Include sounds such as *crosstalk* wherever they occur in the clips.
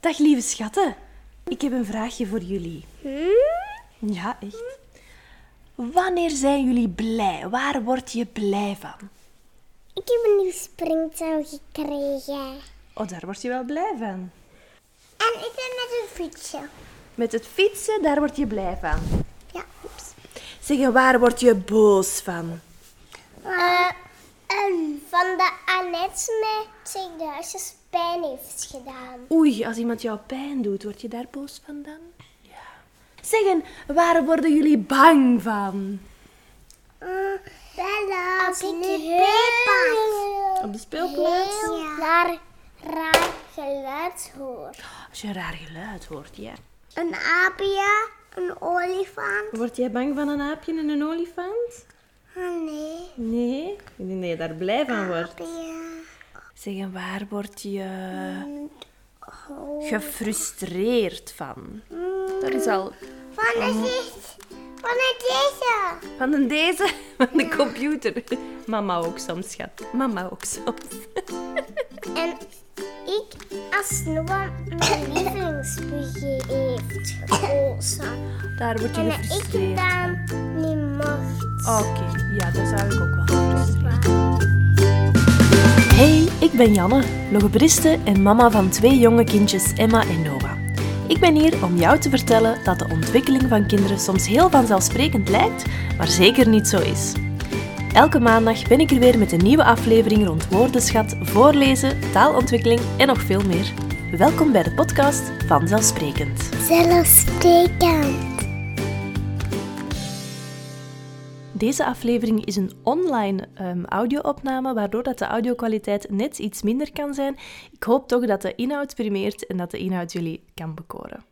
Dag lieve schatten. Ik heb een vraagje voor jullie. Ja, echt. Wanneer zijn jullie blij? Waar word je blij van? Ik heb een nieuw springtouw gekregen. Oh, daar word je wel blij van. En ik ben met een fietsje. Met het fietsen, daar word je blij van. Ja. Zeg, en waar word je boos van? Eh, en van de Annette twee duizend pijn heeft gedaan. Oei, als iemand jou pijn doet, word je daar boos van dan? Ja. Zeg, en waar worden jullie bang van? Bella, als ik de Op de speelplaats? heel raar, raar geluid hoor. Als je een raar geluid hoort, ja. Een aapje, een olifant. Word jij bang van een aapje en een olifant? Oh nee, Nee, ik denk dat je daar blij van wordt. aapje. Zeg, en waar word je gefrustreerd van? Dat is al Van het is, van deze. van een deze, *laughs* van de computer. Mama ook soms, schat. Mama ook soms. *laughs* En ik, als Noah mijn lievelingspugje heeft gekozen. Daar word je En ik gefrustreerd. dan niet mocht. Oké, ja, dat zou ik ook wel gefrustreerd. Hey, ik ben Janne, logopediste en mama van twee jonge kindjes Emma en Noah. Ik ben hier om jou te vertellen dat de ontwikkeling van kinderen soms heel vanzelfsprekend lijkt, maar zeker niet zo is. Elke maandag ben ik er weer met een nieuwe aflevering rond woordenschat, voorlezen, taalontwikkeling en nog veel meer. Welkom bij de podcast Vanzelfsprekend. Zelfsprekend. Deze aflevering is een online ehm, audio-opname, waardoor dat de audio-kwaliteit net iets minder kan zijn. Ik hoop toch dat de inhoud primeert en dat de inhoud jullie kan bekoren.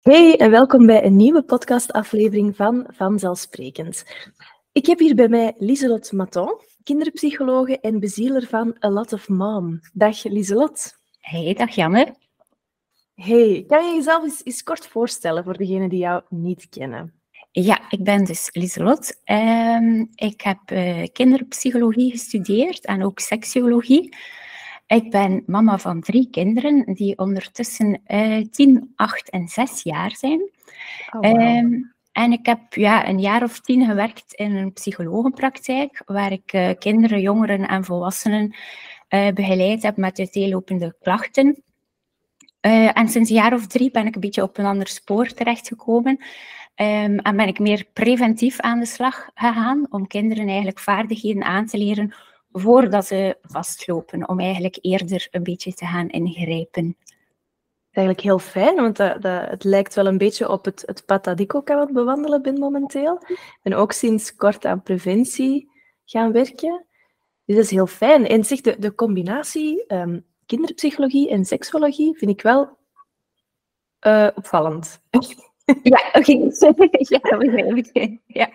Hey en welkom bij een nieuwe podcastaflevering van Vanzelfsprekend. Ik heb hier bij mij Lieselot Maton, kinderpsychologe en bezieler van A Lot of Mom. Dag Lieselot. Hey, dag Janne. Hey, kan je jezelf eens, eens kort voorstellen voor degenen die jou niet kennen? Ja, ik ben dus Lieselot. Ehm, ik heb eh, kinderpsychologie gestudeerd en ook seksiologie. Ik ben mama van drie kinderen die ondertussen eh 10, 8 en 6 jaar zijn. Oh, Ehm, en ik heb ja, een jaar of tien gewerkt in een psychologenpraktijk, waar ik eh, kinderen, jongeren en volwassenen begeleid heb met uiteenlopende klachten. En sinds een jaar of drie ben ik een beetje op een ander spoor terechtgekomen. Ehm, en ben ik meer preventief aan de slag gegaan om kinderen eigenlijk vaardigheden aan te leren voordat ze vastlopen, om eigenlijk eerder een beetje te gaan ingrijpen. eigenlijk heel fijn, want dat, het lijkt wel een beetje op het, het pad dat ik ook aan het bewandelen ben momenteel. Ik ben ook sinds kort aan preventie gaan werken. Dus dat is heel fijn. En zeg, de, de combinatie ehm, kinderpsychologie en seksologie vind ik wel eh, opvallend. *laughs* Ja, oké. *laughs* ja, dat begrijp ik. Ja.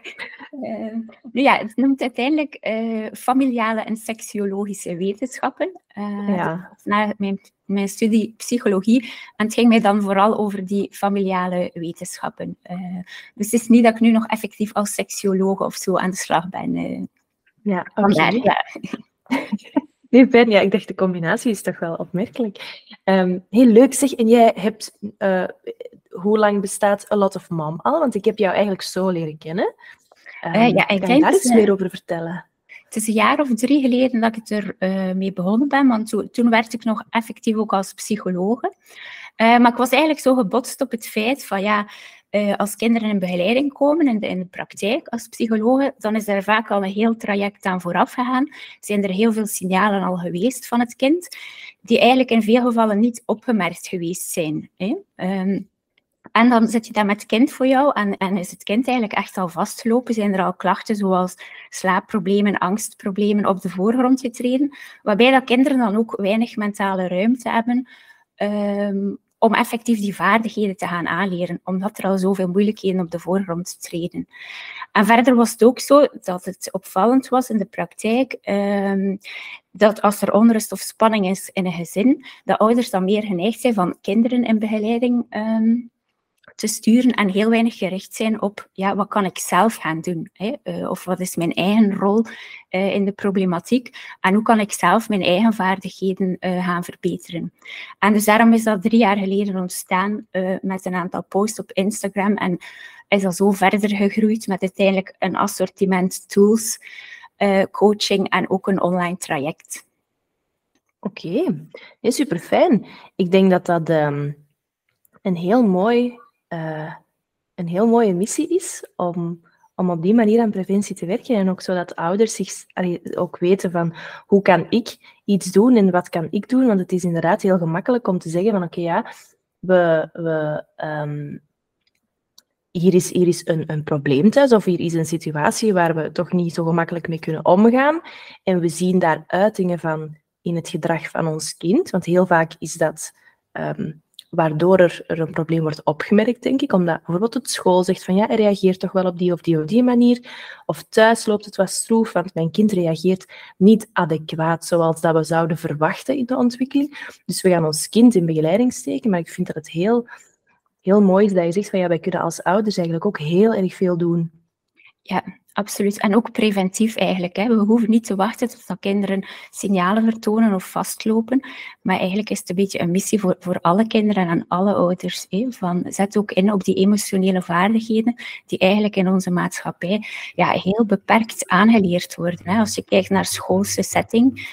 Ehm, nu ja, het noemt uiteindelijk eh, familiale en seksiologische wetenschappen. Eh, Ja. Na mijn, mijn studie psychologie. En het ging mij dan vooral over die familiale wetenschappen. Eh, dus het is niet dat ik nu nog effectief als seksioloog of zo aan de slag ben. Ja, oké. Vandaar, ja. *laughs* Nee, fijn. Ja, ik dacht, de combinatie is toch wel opmerkelijk. Ehm, heel leuk. Zeg, en jij hebt... hoe lang bestaat A Lot of Mom al? Want ik heb jou eigenlijk zo leren kennen. Eh, ja, ik kan je daar eh, meer over vertellen? Het is een jaar of drie geleden dat ik er eh, mee begonnen ben, want toen, toen werkte ik nog effectief ook als psychologe. Eh, maar ik was eigenlijk zo gebotst op het feit van ja, als kinderen in begeleiding komen in de, in de praktijk als psychologe, dan is er vaak al een heel traject aan vooraf gegaan. Zijn er heel veel signalen al geweest van het kind, die eigenlijk in veel gevallen niet opgemerkt geweest zijn. Hè? Ehm, en dan zit je daar met het kind voor jou en, en is het kind eigenlijk echt al vastgelopen. Zijn er al klachten zoals slaapproblemen, angstproblemen op de voorgrond getreden, waarbij dat kinderen dan ook weinig mentale ruimte hebben ehm, om effectief die vaardigheden te gaan aanleren, omdat er al zoveel moeilijkheden op de voorgrond treden. En verder was het ook zo dat het opvallend was in de praktijk ehm, dat als er onrust of spanning is in een gezin, dat ouders dan meer geneigd zijn van kinderen in begeleiding ehm, te sturen en heel weinig gericht zijn op ja, wat kan ik zelf gaan doen? Hè? Uh, of wat is mijn eigen rol uh, in de problematiek? En hoe kan ik zelf mijn eigen vaardigheden uh, gaan verbeteren? En dus daarom is dat drie jaar geleden ontstaan met een aantal posts op Instagram en is dat zo verder gegroeid met uiteindelijk een assortiment tools, coaching en ook een online traject. Oké, okay. super fijn. Ik denk dat dat um, een heel mooi uh, een heel mooie missie is om, om op die manier aan preventie te werken. En ook zodat ouders zich ook weten van hoe kan ik iets doen en wat kan ik doen. Want het is inderdaad heel gemakkelijk om te zeggen van oké ja, we, we, um, hier is, hier is een, een probleem thuis of hier is een situatie waar we toch niet zo gemakkelijk mee kunnen omgaan. En we zien daar uitingen van in het gedrag van ons kind. Want heel vaak is dat um, waardoor er, een probleem wordt opgemerkt, denk ik. Omdat bijvoorbeeld het school zegt van ja, hij reageert toch wel op die of die of die manier. Of thuis loopt het wat stroef, want mijn kind reageert niet adequaat zoals dat we zouden verwachten in de ontwikkeling. Dus we gaan ons kind in begeleiding steken, maar ik vind dat het heel, heel mooi is dat je zegt van ja, wij kunnen als ouders eigenlijk ook heel erg veel doen. Ja, Absoluut. En ook preventief eigenlijk. Hè. We hoeven niet te wachten tot kinderen signalen vertonen of vastlopen. Maar eigenlijk is het een beetje een missie voor, voor alle kinderen en alle ouders. Van, zet ook in op die emotionele vaardigheden die eigenlijk in onze maatschappij ja, heel beperkt aangeleerd worden. Hè. Als je kijkt naar schoolse setting,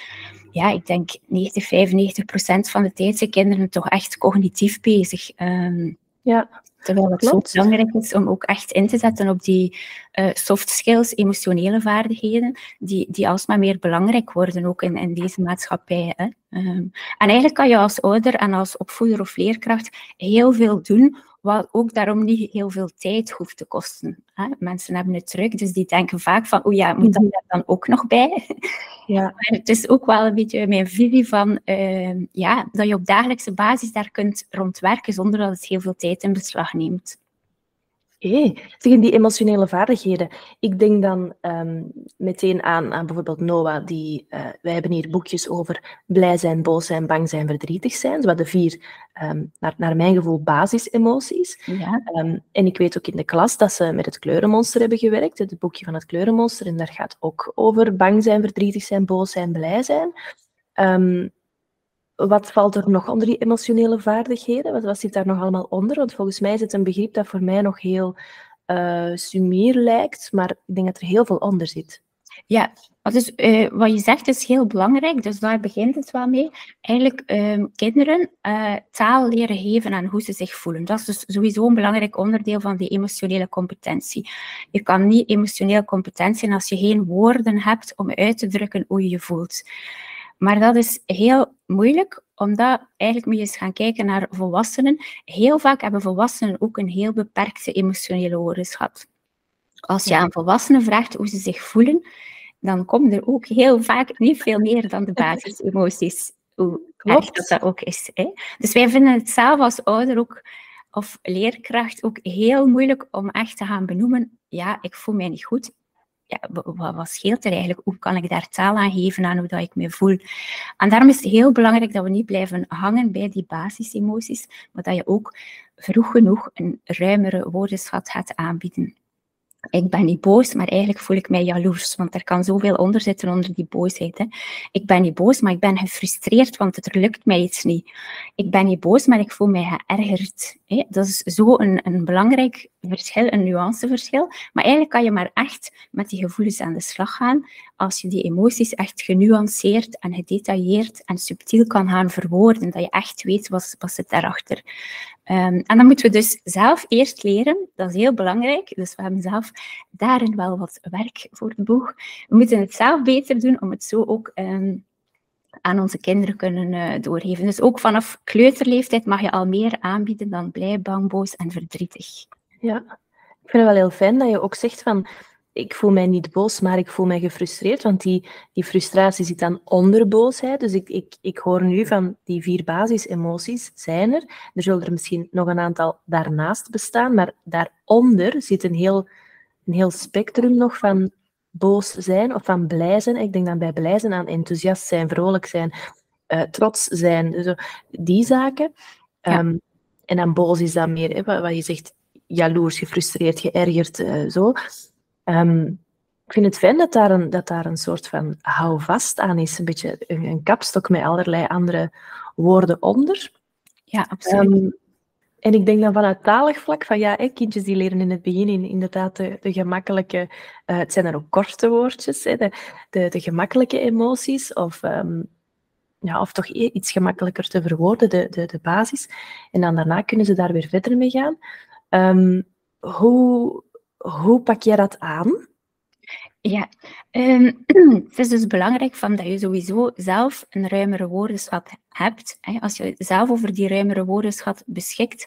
ja, ik denk 90, 95 procent van de tijd zijn kinderen toch echt cognitief bezig. Um, ja. Terwijl het Klopt. zo belangrijk is om ook echt in te zetten op die uh, soft skills, emotionele vaardigheden, die, die alsmaar meer belangrijk worden, ook in, in deze maatschappij. Hè. Um, en eigenlijk kan je als ouder en als opvoeder of leerkracht heel veel doen wat ook daarom niet heel veel tijd hoeft te kosten. Hè? Mensen hebben het druk, dus die denken vaak van, oh ja, moet dat mhm. dan ook nog bij? Ja. *laughs* Maar het is ook wel een beetje mijn visie van, uh, ja, dat je op dagelijkse basis daar kunt rondwerken zonder dat het heel veel tijd in beslag neemt. Oké, okay. die emotionele vaardigheden. Ik denk dan um, meteen aan, aan bijvoorbeeld Noah. Die, uh, wij hebben hier boekjes over blij zijn, boos zijn, bang zijn, verdrietig zijn. Wat de vier, um, naar, naar mijn gevoel, basisemoties. Ja. Um, en ik weet ook in de klas dat ze met het kleurenmonster hebben gewerkt. Het boekje van het kleurenmonster. En daar gaat ook over bang zijn, verdrietig zijn, boos zijn, blij zijn. Wat valt er nog onder die emotionele vaardigheden? Wat, wat zit daar nog allemaal onder? Want volgens mij is het een begrip dat voor mij nog heel uh, sumier lijkt, maar ik denk dat er heel veel onder zit. Ja, dus, uh, wat je zegt is heel belangrijk, dus daar begint het wel mee. Eigenlijk uh, kinderen uh, taal leren geven aan hoe ze zich voelen. Dat is dus sowieso een belangrijk onderdeel van die emotionele competentie. Je kan niet emotioneel competent zijn als je geen woorden hebt om uit te drukken hoe je je voelt. Maar dat is heel moeilijk, omdat eigenlijk moet je eens gaan kijken naar volwassenen. Heel vaak hebben volwassenen ook een heel beperkte emotionele woordenschat. Als je aan volwassenen vraagt hoe ze zich voelen, dan komt er ook heel vaak niet veel meer dan de basisemoties. Hoe erg dat, dat ook is. Hè? Dus wij vinden het zelf als ouder ook, of leerkracht ook heel moeilijk om echt te gaan benoemen, ja, ik voel mij niet goed, ja, wat, scheelt er eigenlijk? Hoe kan ik daar taal aan geven aan hoe dat ik me voel? En daarom is het heel belangrijk dat we niet blijven hangen bij die basisemoties, maar dat je ook vroeg genoeg een ruimere woordenschat gaat aanbieden ik ben niet boos, maar eigenlijk voel ik mij jaloers, want er kan zoveel onder zitten onder die boosheid. Hè. Ik ben niet boos, maar ik ben gefrustreerd, want het lukt mij iets niet. Ik ben niet boos, maar ik voel mij geërgerd. Hè. Dat is zo een, een belangrijk verschil, een nuanceverschil. Maar eigenlijk kan je maar echt met die gevoelens aan de slag gaan als je die emoties echt genuanceerd en gedetailleerd en subtiel kan gaan verwoorden, dat je echt weet wat, wat zit daarachter. Um, en dan moeten we dus zelf eerst leren, dat is heel belangrijk. Dus we hebben zelf daarin wel wat werk voor de boeg. We moeten het zelf beter doen om het zo ook um, aan onze kinderen kunnen uh, doorgeven. Dus ook vanaf kleuterleeftijd mag je al meer aanbieden dan blij, bang, boos en verdrietig. Ja, ik vind het wel heel fijn dat je ook zegt van ik voel mij niet boos, maar ik voel mij gefrustreerd, want die, die frustratie zit dan onder boosheid. Dus ik, ik, ik hoor nu van die vier basisemoties zijn er. Er zullen er misschien nog een aantal daarnaast bestaan, maar daaronder zit een heel, een heel spectrum nog van boos zijn of van blij zijn. Ik denk dan bij blij zijn aan enthousiast zijn, vrolijk zijn, uh, trots zijn. Dus die zaken. Ja. Um, en dan boos is dan meer, hè, wat, je zegt, jaloers, gefrustreerd, geërgerd, uh, zo. Um, ik vind het fijn dat daar een, dat daar een soort van houvast aan is. Een beetje een, een kapstok met allerlei andere woorden onder. Ja, absoluut. Um, en ik denk dan vanuit talig vlak van ja, hè, kindjes die leren in het begin in, inderdaad de, de gemakkelijke, uh, het zijn er ook korte woordjes, hè, de, de, de gemakkelijke emoties of, um, ja, of toch iets gemakkelijker te verwoorden, de, de, de basis. En dan daarna kunnen ze daar weer verder mee gaan. Um, hoe, hoe pak jij dat aan? Ja, um, *clears throat* het is dus belangrijk van dat je sowieso zelf een ruimere woordenschat hebt. Als je zelf over die ruimere woordenschat beschikt,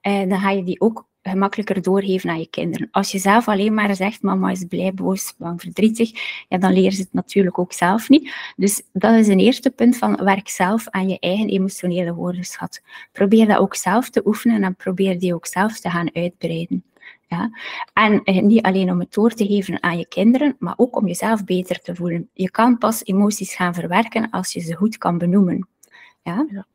eh, dan ga je die ook gemakkelijker doorgeven aan je kinderen. Als je zelf alleen maar zegt, mama is blij, boos, bang, verdrietig, ja, dan leren ze het natuurlijk ook zelf niet. Dus dat is een eerste punt van werk zelf aan je eigen emotionele woordenschat. Probeer dat ook zelf te oefenen en probeer die ook zelf te gaan uitbreiden. En eh, niet alleen om het door te geven aan je kinderen, maar ook om jezelf beter te voelen. Je kan pas emoties gaan verwerken als je ze goed kan benoemen. Ja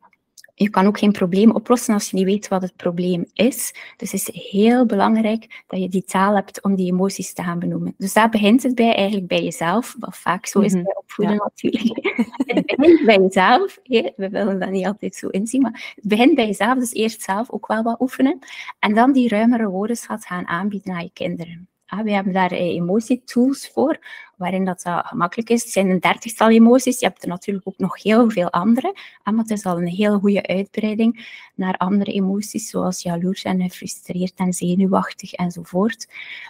je kan ook geen probleem oplossen als je niet weet wat het probleem is. Dus het is heel belangrijk dat je die taal hebt om die emoties te gaan benoemen. Dus daar begint het bij, eigenlijk bij jezelf. Wat vaak zo is mhm. bij opvoeden natuurlijk. *laughs* het begint bij jezelf. We willen dat niet altijd zo inzien, maar het begint bij jezelf. Dus eerst zelf ook wel wat oefenen. En dan die ruimere woordenschat gaan aanbieden aan je kinderen. Ah, we hebben daar eh, emotietools voor, waarin dat uh, gemakkelijk is. Het zijn een dertigtal emoties. Je hebt er natuurlijk ook nog heel veel andere. Ah, maar het is al een hele goede uitbreiding naar andere emoties, zoals jaloers en gefrustreerd en zenuwachtig enzovoort.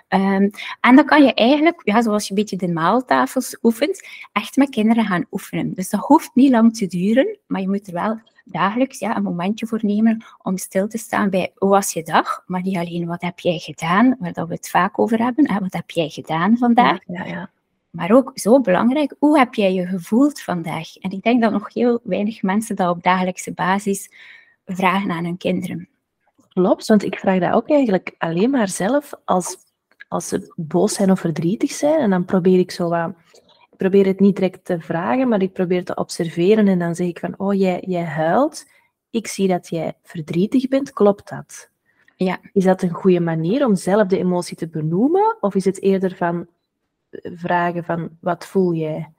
Um, en dan kan je eigenlijk, ja, zoals je een beetje de maaltafels oefent, echt met kinderen gaan oefenen. Dus dat hoeft niet lang te duren, maar je moet er wel dagelijks ja, een momentje voor nemen om stil te staan bij hoe was je dag, maar niet alleen wat heb jij gedaan, waar dat we het vaak over hebben, hè, wat heb jij gedaan vandaag. Ja, ja. Maar ook zo belangrijk, hoe heb jij je gevoeld vandaag? En ik denk dat nog heel weinig mensen dat op dagelijkse basis vragen aan hun kinderen. Klopt, want ik vraag dat ook eigenlijk alleen maar zelf als, als ze boos zijn of verdrietig zijn. En dan probeer ik zo wat ik probeer het niet direct te vragen, maar ik probeer te observeren en dan zeg ik van, oh, jij, jij huilt. Ik zie dat jij verdrietig bent. Klopt dat? Ja. Is dat een goede manier om zelf de emotie te benoemen? Of is het eerder van vragen van, wat voel jij?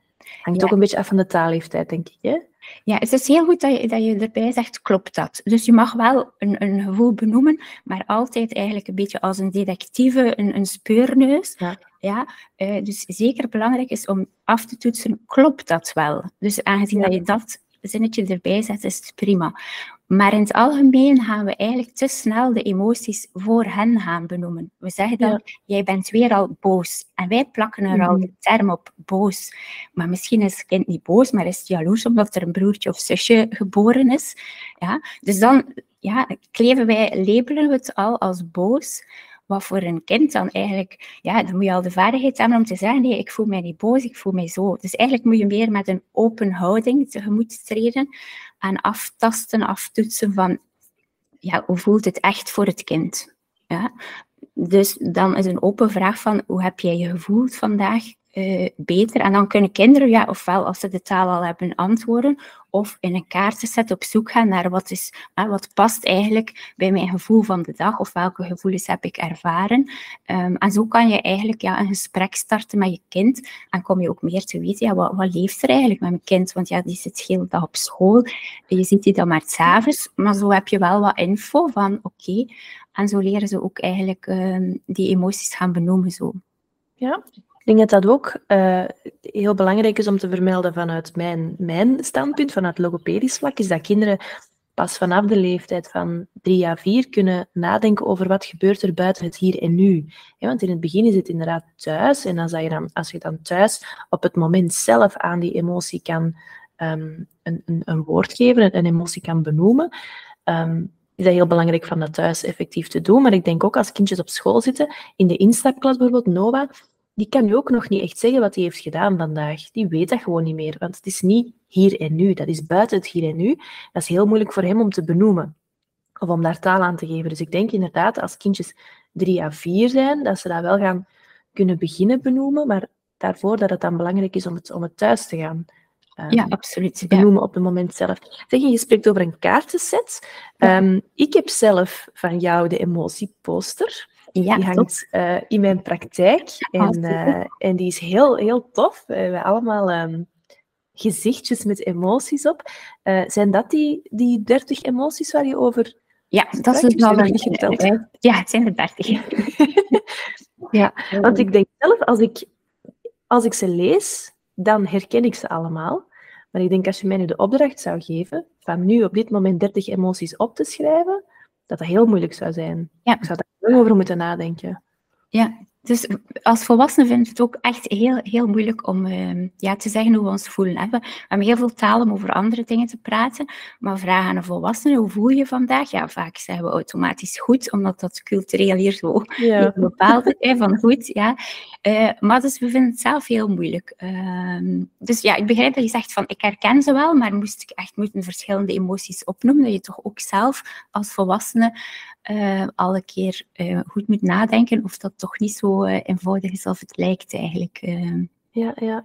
Hangt ook een beetje af van de taalleeftijd, denk ik. Hè? Ja, het is heel goed dat je, dat je erbij zegt, klopt dat? Dus je mag wel een, een gevoel benoemen, maar altijd eigenlijk een beetje als een detectieve, een, een speurneus. Ja. Ja, uh, dus zeker belangrijk is om af te toetsen, klopt dat wel? Dus aangezien dat je dat zinnetje erbij zet, is het prima. Maar in het algemeen gaan we eigenlijk te snel de emoties voor hen gaan benoemen. We zeggen dan, jij bent weer al boos. En wij plakken er al mhm. de term op boos. Maar misschien is het kind niet boos, maar is het jaloers omdat er een broertje of zusje geboren is. Ja? Dus dan ja, kleven wij, labelen we het al als boos wat voor een kind dan eigenlijk, ja, dan moet je al de vaardigheid hebben om te zeggen, nee, ik voel mij niet boos, ik voel mij zo. Dus eigenlijk moet je meer met een open houding tegemoet treden en aftasten, aftoetsen van, ja, hoe voelt het echt voor het kind? Ja? Dus dan is een open vraag van, hoe heb jij je gevoeld vandaag? Uh, beter. En dan kunnen kinderen, ja, ofwel als ze de taal al hebben, antwoorden, of in een kaartenset op zoek gaan naar wat, is, wat past eigenlijk bij mijn gevoel van de dag of welke gevoelens heb ik ervaren. Um, en zo kan je eigenlijk ja, een gesprek starten met je kind en kom je ook meer te weten, ja, wat, wat leeft er eigenlijk met mijn kind? Want ja, die zit heel dag op school, je ziet die dan maar s'avonds, maar zo heb je wel wat info van oké, en zo leren ze ook eigenlijk um, die emoties gaan benoemen zo. Ja, ik denk dat dat ook uh, heel belangrijk is om te vermelden vanuit mijn, mijn standpunt, vanuit logopedisch vlak, is dat kinderen pas vanaf de leeftijd van drie à vier kunnen nadenken over wat gebeurt er buiten het hier en nu. Want in het begin is het inderdaad thuis. En als je dan, als je dan thuis op het moment zelf aan die emotie kan um, een, een, een, woord geven, een emotie kan benoemen, um, is dat heel belangrijk van dat thuis effectief te doen. Maar ik denk ook als kindjes op school zitten, in de instapklas bijvoorbeeld, Nova, die kan nu ook nog niet echt zeggen wat hij heeft gedaan vandaag. Die weet dat gewoon niet meer, want het is niet hier en nu. Dat is buiten het hier en nu. Dat is heel moeilijk voor hem om te benoemen of om daar taal aan te geven. Dus ik denk inderdaad, als kindjes drie à vier zijn, dat ze dat wel gaan kunnen beginnen benoemen, maar daarvoor dat het dan belangrijk is om het, om het thuis te gaan um, ja, absoluut. benoemen op het moment zelf. Zeg je, je spreekt over een kaartenset. Um, ik heb zelf van jou de emotieposter. Ja, die hangt uh, in mijn praktijk. En, uh, en die is heel, heel tof. We hebben allemaal um, gezichtjes met emoties op. Uh, zijn dat die, die 30 emoties waar je over ja, dat is dus wel geteld. Ja, het zijn er 30. *laughs* ja, want ik denk zelf, als ik, als ik ze lees, dan herken ik ze allemaal. Maar ik denk als je mij nu de opdracht zou geven, van nu op dit moment 30 emoties op te schrijven, dat dat heel moeilijk zou zijn. Ja. Ik zou daar over moeten nadenken. Ja, dus als volwassenen vind ik het ook echt heel, heel moeilijk om uh, ja, te zeggen hoe we ons voelen. We hebben heel veel taal om over andere dingen te praten, maar vragen aan een volwassene, hoe voel je vandaag? Ja, vaak zeggen we automatisch goed, omdat dat cultureel hier zo ja. bepaald is, van goed. Ja. Uh, maar dus we vinden het zelf heel moeilijk. Uh, dus ja, ik begrijp dat je zegt van, ik herken ze wel, maar moest ik echt moeten verschillende emoties opnoemen, dat je toch ook zelf als volwassene uh, al een keer uh, goed moet nadenken of dat toch niet zo uh, eenvoudig is als het lijkt eigenlijk. Ja, ja.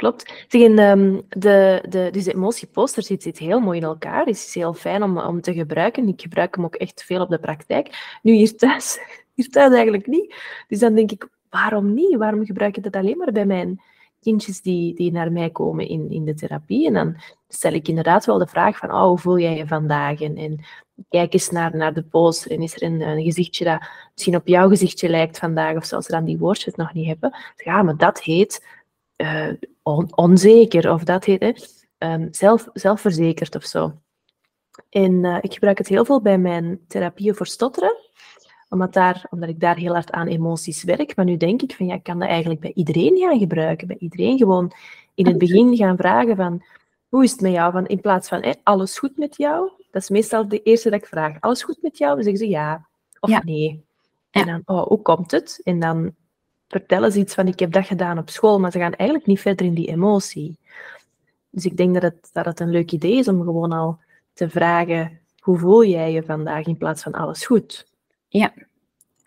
Klopt. Tegen, um, de, de, dus de emotieposter zit, zit heel mooi in elkaar. Het is heel fijn om, om te gebruiken. Ik gebruik hem ook echt veel op de praktijk. Nu hier thuis, *laughs* hier thuis eigenlijk niet. Dus dan denk ik, waarom niet? Waarom gebruik ik dat alleen maar bij mijn kindjes die, die naar mij komen in, in de therapie? En dan stel ik inderdaad wel de vraag van, oh, hoe voel jij je vandaag? En, en kijk eens naar, naar de poster en is er een, gezichtje dat misschien op jouw gezichtje lijkt vandaag, of zoals dan die woordjes nog niet hebben. Ja, maar dat heet uh, onzeker, of dat heet um, zelf, zelfverzekerd of zo. En uh, ik gebruik het heel veel bij mijn therapieën voor stotteren, omdat, daar, omdat ik daar heel hard aan emoties werk. Maar nu denk ik van, ja, ik kan dat eigenlijk bij iedereen gaan gebruiken. Bij iedereen gewoon in het begin gaan vragen van, hoe is het met jou? Van, in plaats van, alles goed met jou? Dat is meestal de eerste dat ik vraag. Alles goed met jou? Dan zeggen ze ja of nee. En dan, oh, hoe komt het? En dan vertellen ze iets van, ik heb dat gedaan op school, maar ze gaan eigenlijk niet verder in die emotie. Dus ik denk dat het, dat het een leuk idee is om gewoon al te vragen, hoe voel jij je vandaag in plaats van alles goed? Ja,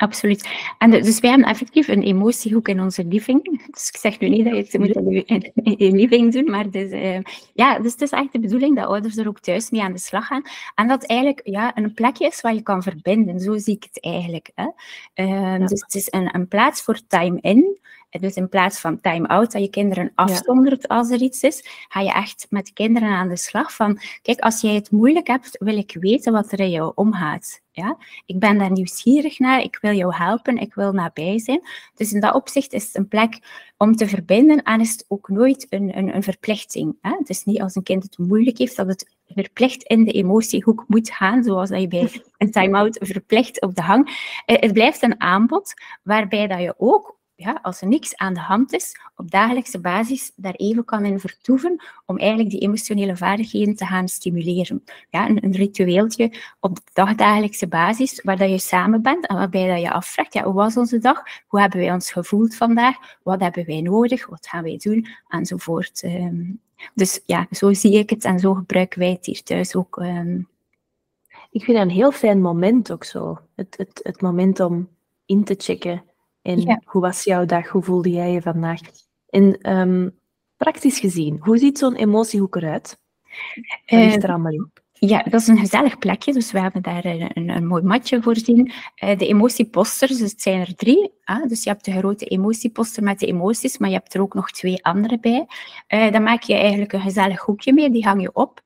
Absoluut. En dus wij hebben effectief een emotiehoek in onze living. Dus ik zeg nu niet dat je het moet in, je living doen, maar dus, uh, ja, dus het is echt de bedoeling dat ouders er ook thuis mee aan de slag gaan. En dat eigenlijk ja, een plekje is waar je kan verbinden. Zo zie ik het eigenlijk. Hè. Uh, Dus het is een, een plaats voor time-in. Dus in plaats van time-out, dat je kinderen afzondert als er iets is, ga je echt met kinderen aan de slag van, kijk, als jij het moeilijk hebt, wil ik weten wat er in jou omgaat. Ja? Ik ben daar nieuwsgierig naar, ik wil jou helpen, ik wil nabij zijn. Dus in dat opzicht is het een plek om te verbinden en is het ook nooit een, een, een verplichting. Hè? Het is niet als een kind het moeilijk heeft dat het verplicht in de emotiehoek moet gaan, zoals dat je bij *laughs* een time-out verplicht op de hang. Eh, het blijft een aanbod waarbij dat je ook ja, als er niks aan de hand is, op dagelijkse basis daar even kan in vertoeven om eigenlijk die emotionele vaardigheden te gaan stimuleren. Ja, een, ritueeltje op dagdagelijkse basis, waar dat je samen bent en waarbij dat je afvraagt, ja, hoe was onze dag? Hoe hebben wij ons gevoeld vandaag? Wat hebben wij nodig? Wat gaan wij doen? Enzovoort. Ehm, dus ja, zo zie ik het en zo gebruiken wij het hier thuis ook. Ehm. Ik vind het een heel fijn moment ook zo. Het, het, het moment om in te checken en hoe was jouw dag? Hoe voelde jij je vandaag? En um, praktisch gezien, hoe ziet zo'n emotiehoek eruit? Wat ligt er ehm, allemaal in? Ja, dat is een gezellig plekje, dus we hebben daar een, een, mooi matje voorzien. Uh, de emotieposters, dus het zijn er drie. Dus je hebt de grote emotieposter met de emoties, maar je hebt er ook nog twee andere bij. Uh, dan maak je eigenlijk een gezellig hoekje mee, die hang je op.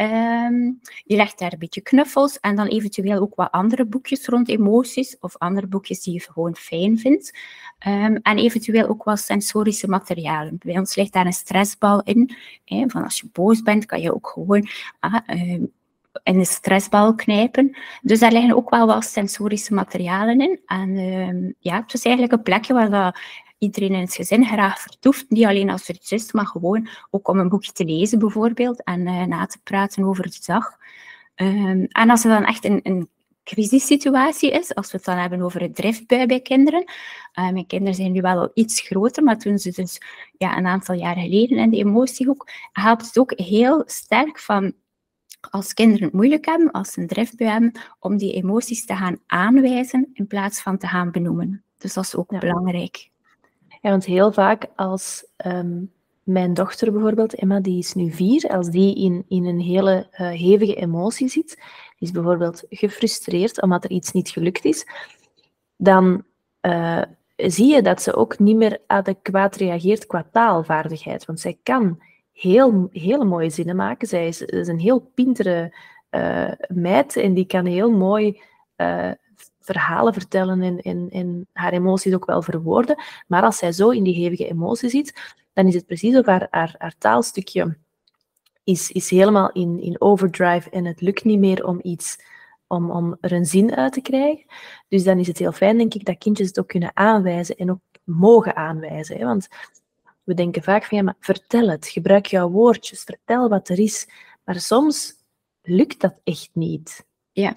Um, je legt daar een beetje knuffels en dan eventueel ook wat andere boekjes rond emoties of andere boekjes die je gewoon fijn vindt. Um, en eventueel ook wat sensorische materialen. Bij ons ligt daar een stressbal in. Hè, van als je boos bent, kan je ook gewoon ah, um, in de stressbal knijpen. Dus daar liggen ook wel wat sensorische materialen in. En ja, het is eigenlijk een plekje waar dat iedereen in het gezin graag vertoeft. Niet alleen als er iets is, maar gewoon ook om een boekje te lezen bijvoorbeeld en uh, na te praten over de dag. Um, en als er dan echt een, een crisissituatie is, als we het dan hebben over het driftbui bij kinderen. Uh, mijn kinderen zijn nu wel al iets groter, maar toen ze dus ja, een aantal jaren geleden in de emotiehoek, helpt het ook heel sterk van als kinderen het moeilijk hebben, als ze een driftbui hebben, om die emoties te gaan aanwijzen in plaats van te gaan benoemen. Dus dat is ook belangrijk. Ja, want heel vaak als um, mijn dochter bijvoorbeeld, Emma, die is nu vier, als die in, in een hele uh, hevige emotie zit, die is bijvoorbeeld gefrustreerd omdat er iets niet gelukt is, dan uh, zie je dat ze ook niet meer adequaat reageert qua taalvaardigheid. Want zij kan heel, hele mooie zinnen maken. Zij is, een heel pintere uh, meid en die kan heel mooi verhalen vertellen en, haar emoties ook wel verwoorden. Maar als zij zo in die hevige emotie zit, dan is het precies haar, haar, haar taalstukje is, is helemaal in, in overdrive en het lukt niet meer om iets om, om er een zin uit te krijgen. Dus dan is het heel fijn, denk ik, dat kindjes het ook kunnen aanwijzen en ook mogen aanwijzen. Hè? Want we denken vaak van, ja, maar vertel het, gebruik jouw woordjes, vertel wat er is. Maar soms lukt dat echt niet. Ja,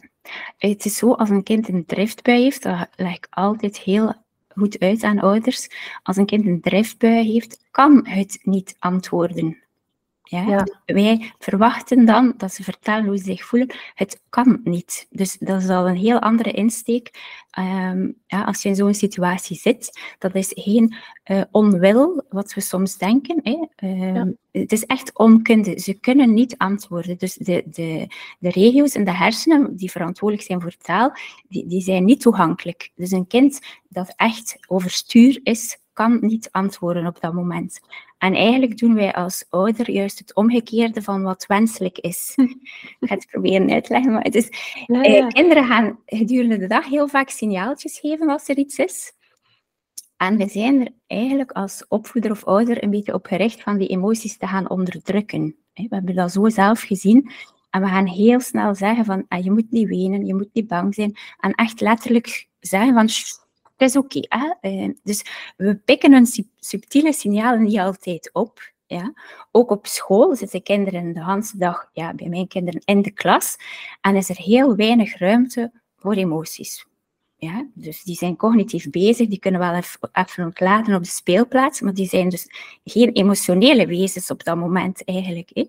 het is zo, als een kind een driftbui heeft, dat leg ik altijd heel goed uit aan ouders. Als een kind een driftbui heeft, kan het niet antwoorden. Ja? Wij verwachten dan dat ze vertellen hoe ze zich voelen. Het kan niet. Dus dat is al een heel andere insteek. Ehm, ja, als je in zo'n situatie zit, dat is geen uh, onwil, wat we soms denken. Hè. Ehm, het is echt onkunde. Ze kunnen niet antwoorden. Dus de, de, de regio's en de hersenen die verantwoordelijk zijn voor taal, die, die zijn niet toegankelijk. Dus een kind dat echt overstuur is, kan niet antwoorden op dat moment. En eigenlijk doen wij als ouder juist het omgekeerde van wat wenselijk is. Ik ga het proberen uit te leggen, maar het is, eh, kinderen gaan gedurende de dag heel vaak signaaltjes geven als er iets is. En we zijn er eigenlijk als opvoeder of ouder een beetje op gericht van die emoties te gaan onderdrukken. We hebben dat zo zelf gezien. En we gaan heel snel zeggen van, ah, je moet niet wenen, je moet niet bang zijn. En echt letterlijk zeggen van, het is oké. Uh, dus we pikken een subtiele signalen niet altijd op. Ja. Ook op school zitten kinderen de hele dag, ja, bij mijn kinderen, in de klas. En is er heel weinig ruimte voor emoties. Ja, dus die zijn cognitief bezig, die kunnen wel even, ontladen op de speelplaats, maar die zijn dus geen emotionele wezens op dat moment eigenlijk. Hè.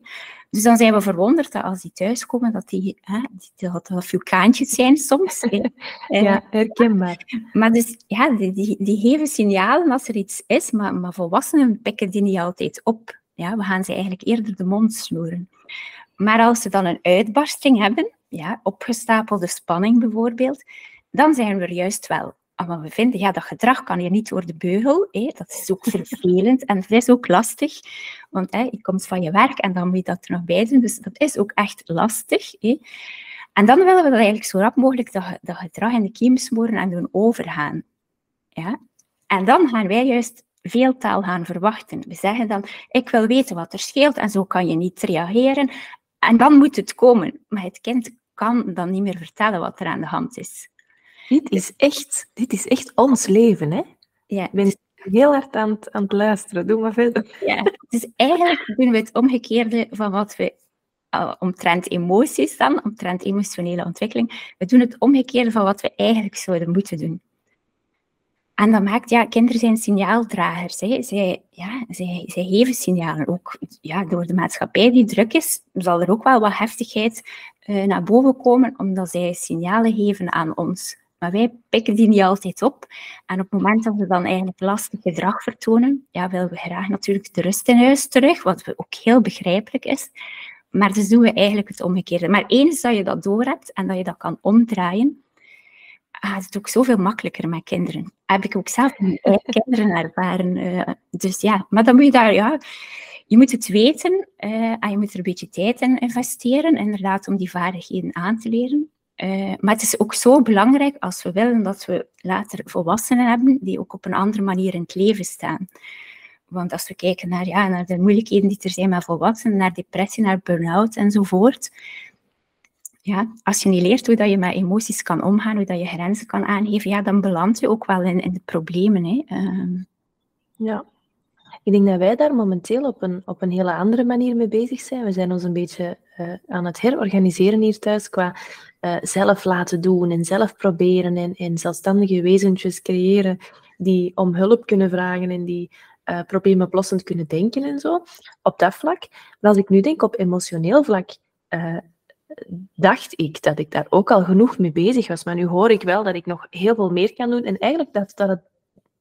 Dus dan zijn we verwonderd dat als die thuiskomen, dat die, hè, dat, dat vulkaantjes zijn soms. Hè. *laughs* ja, herkenbaar. Maar dus, ja, die, die, die geven signalen als er iets is, maar, maar volwassenen pikken die niet altijd op. Ja, we gaan ze eigenlijk eerder de mond snoeren. Maar als ze dan een uitbarsting hebben, ja, opgestapelde spanning bijvoorbeeld, dan zijn we er juist wel. Maar we vinden, ja, dat gedrag kan hier niet door de beugel. Hè. Dat is ook vervelend en het is ook lastig. Want hè, je komt van je werk en dan moet je dat er nog bij doen. Dus dat is ook echt lastig. Hè. En dan willen we dat eigenlijk zo rap mogelijk dat, dat gedrag in de kiem smoren en doen overgaan. Ja? En dan gaan wij juist veel taal gaan verwachten. We zeggen dan, ik wil weten wat er scheelt en zo kan je niet reageren. En dan moet het komen. Maar het kind kan dan niet meer vertellen wat er aan de hand is. Dit is echt, dit is echt ons leven, hè? Ja. Ik ben heel hard aan het, aan het luisteren. Doe maar verder. Ja, dus eigenlijk doen we het omgekeerde van wat we uh, omtrent emoties dan, omtrent emotionele ontwikkeling. We doen het omgekeerde van wat we eigenlijk zouden moeten doen. En dat maakt, ja, kinderen zijn signaaldragers. Hè. Zij, ja, zij, zij geven signalen. Ook ja, door de maatschappij die druk is, zal er ook wel wat heftigheid uh, naar boven komen, omdat zij signalen geven aan ons. Maar wij pikken die niet altijd op. En op het moment dat we dan eigenlijk lastig gedrag vertonen, ja, willen we graag natuurlijk de rust in huis terug, wat ook heel begrijpelijk is. Maar dus doen we eigenlijk het omgekeerde. Maar eens dat je dat door hebt en dat je dat kan omdraaien, gaat het ook zoveel makkelijker met kinderen. Heb ik ook zelf met *laughs* kinderen ervaren. Uh, dus ja, maar dan moet je daar, ja, je moet het weten uh, en je moet er een beetje tijd in investeren, inderdaad, om die vaardigheden aan te leren. Uh, maar het is ook zo belangrijk als we willen dat we later volwassenen hebben die ook op een andere manier in het leven staan. Want als we kijken naar, ja, naar de moeilijkheden die er zijn met volwassenen, naar depressie, naar burn-out enzovoort. Ja, als je niet leert hoe dat je met emoties kan omgaan, hoe dat je grenzen kan aangeven, ja, dan beland je ook wel in, in de problemen. Hè. Uh, ja, ik denk dat wij daar momenteel op een, op een hele andere manier mee bezig zijn. We zijn ons een beetje uh, aan het herorganiseren hier thuis qua uh, zelf laten doen en zelf proberen en, en zelfstandige wezentjes creëren die om hulp kunnen vragen en die uh, probleemoplossend kunnen denken en zo, op dat vlak. Maar als ik nu denk op emotioneel vlak, dacht ik dat ik daar ook al genoeg mee bezig was. Maar nu hoor ik wel dat ik nog heel veel meer kan doen en eigenlijk dat, dat het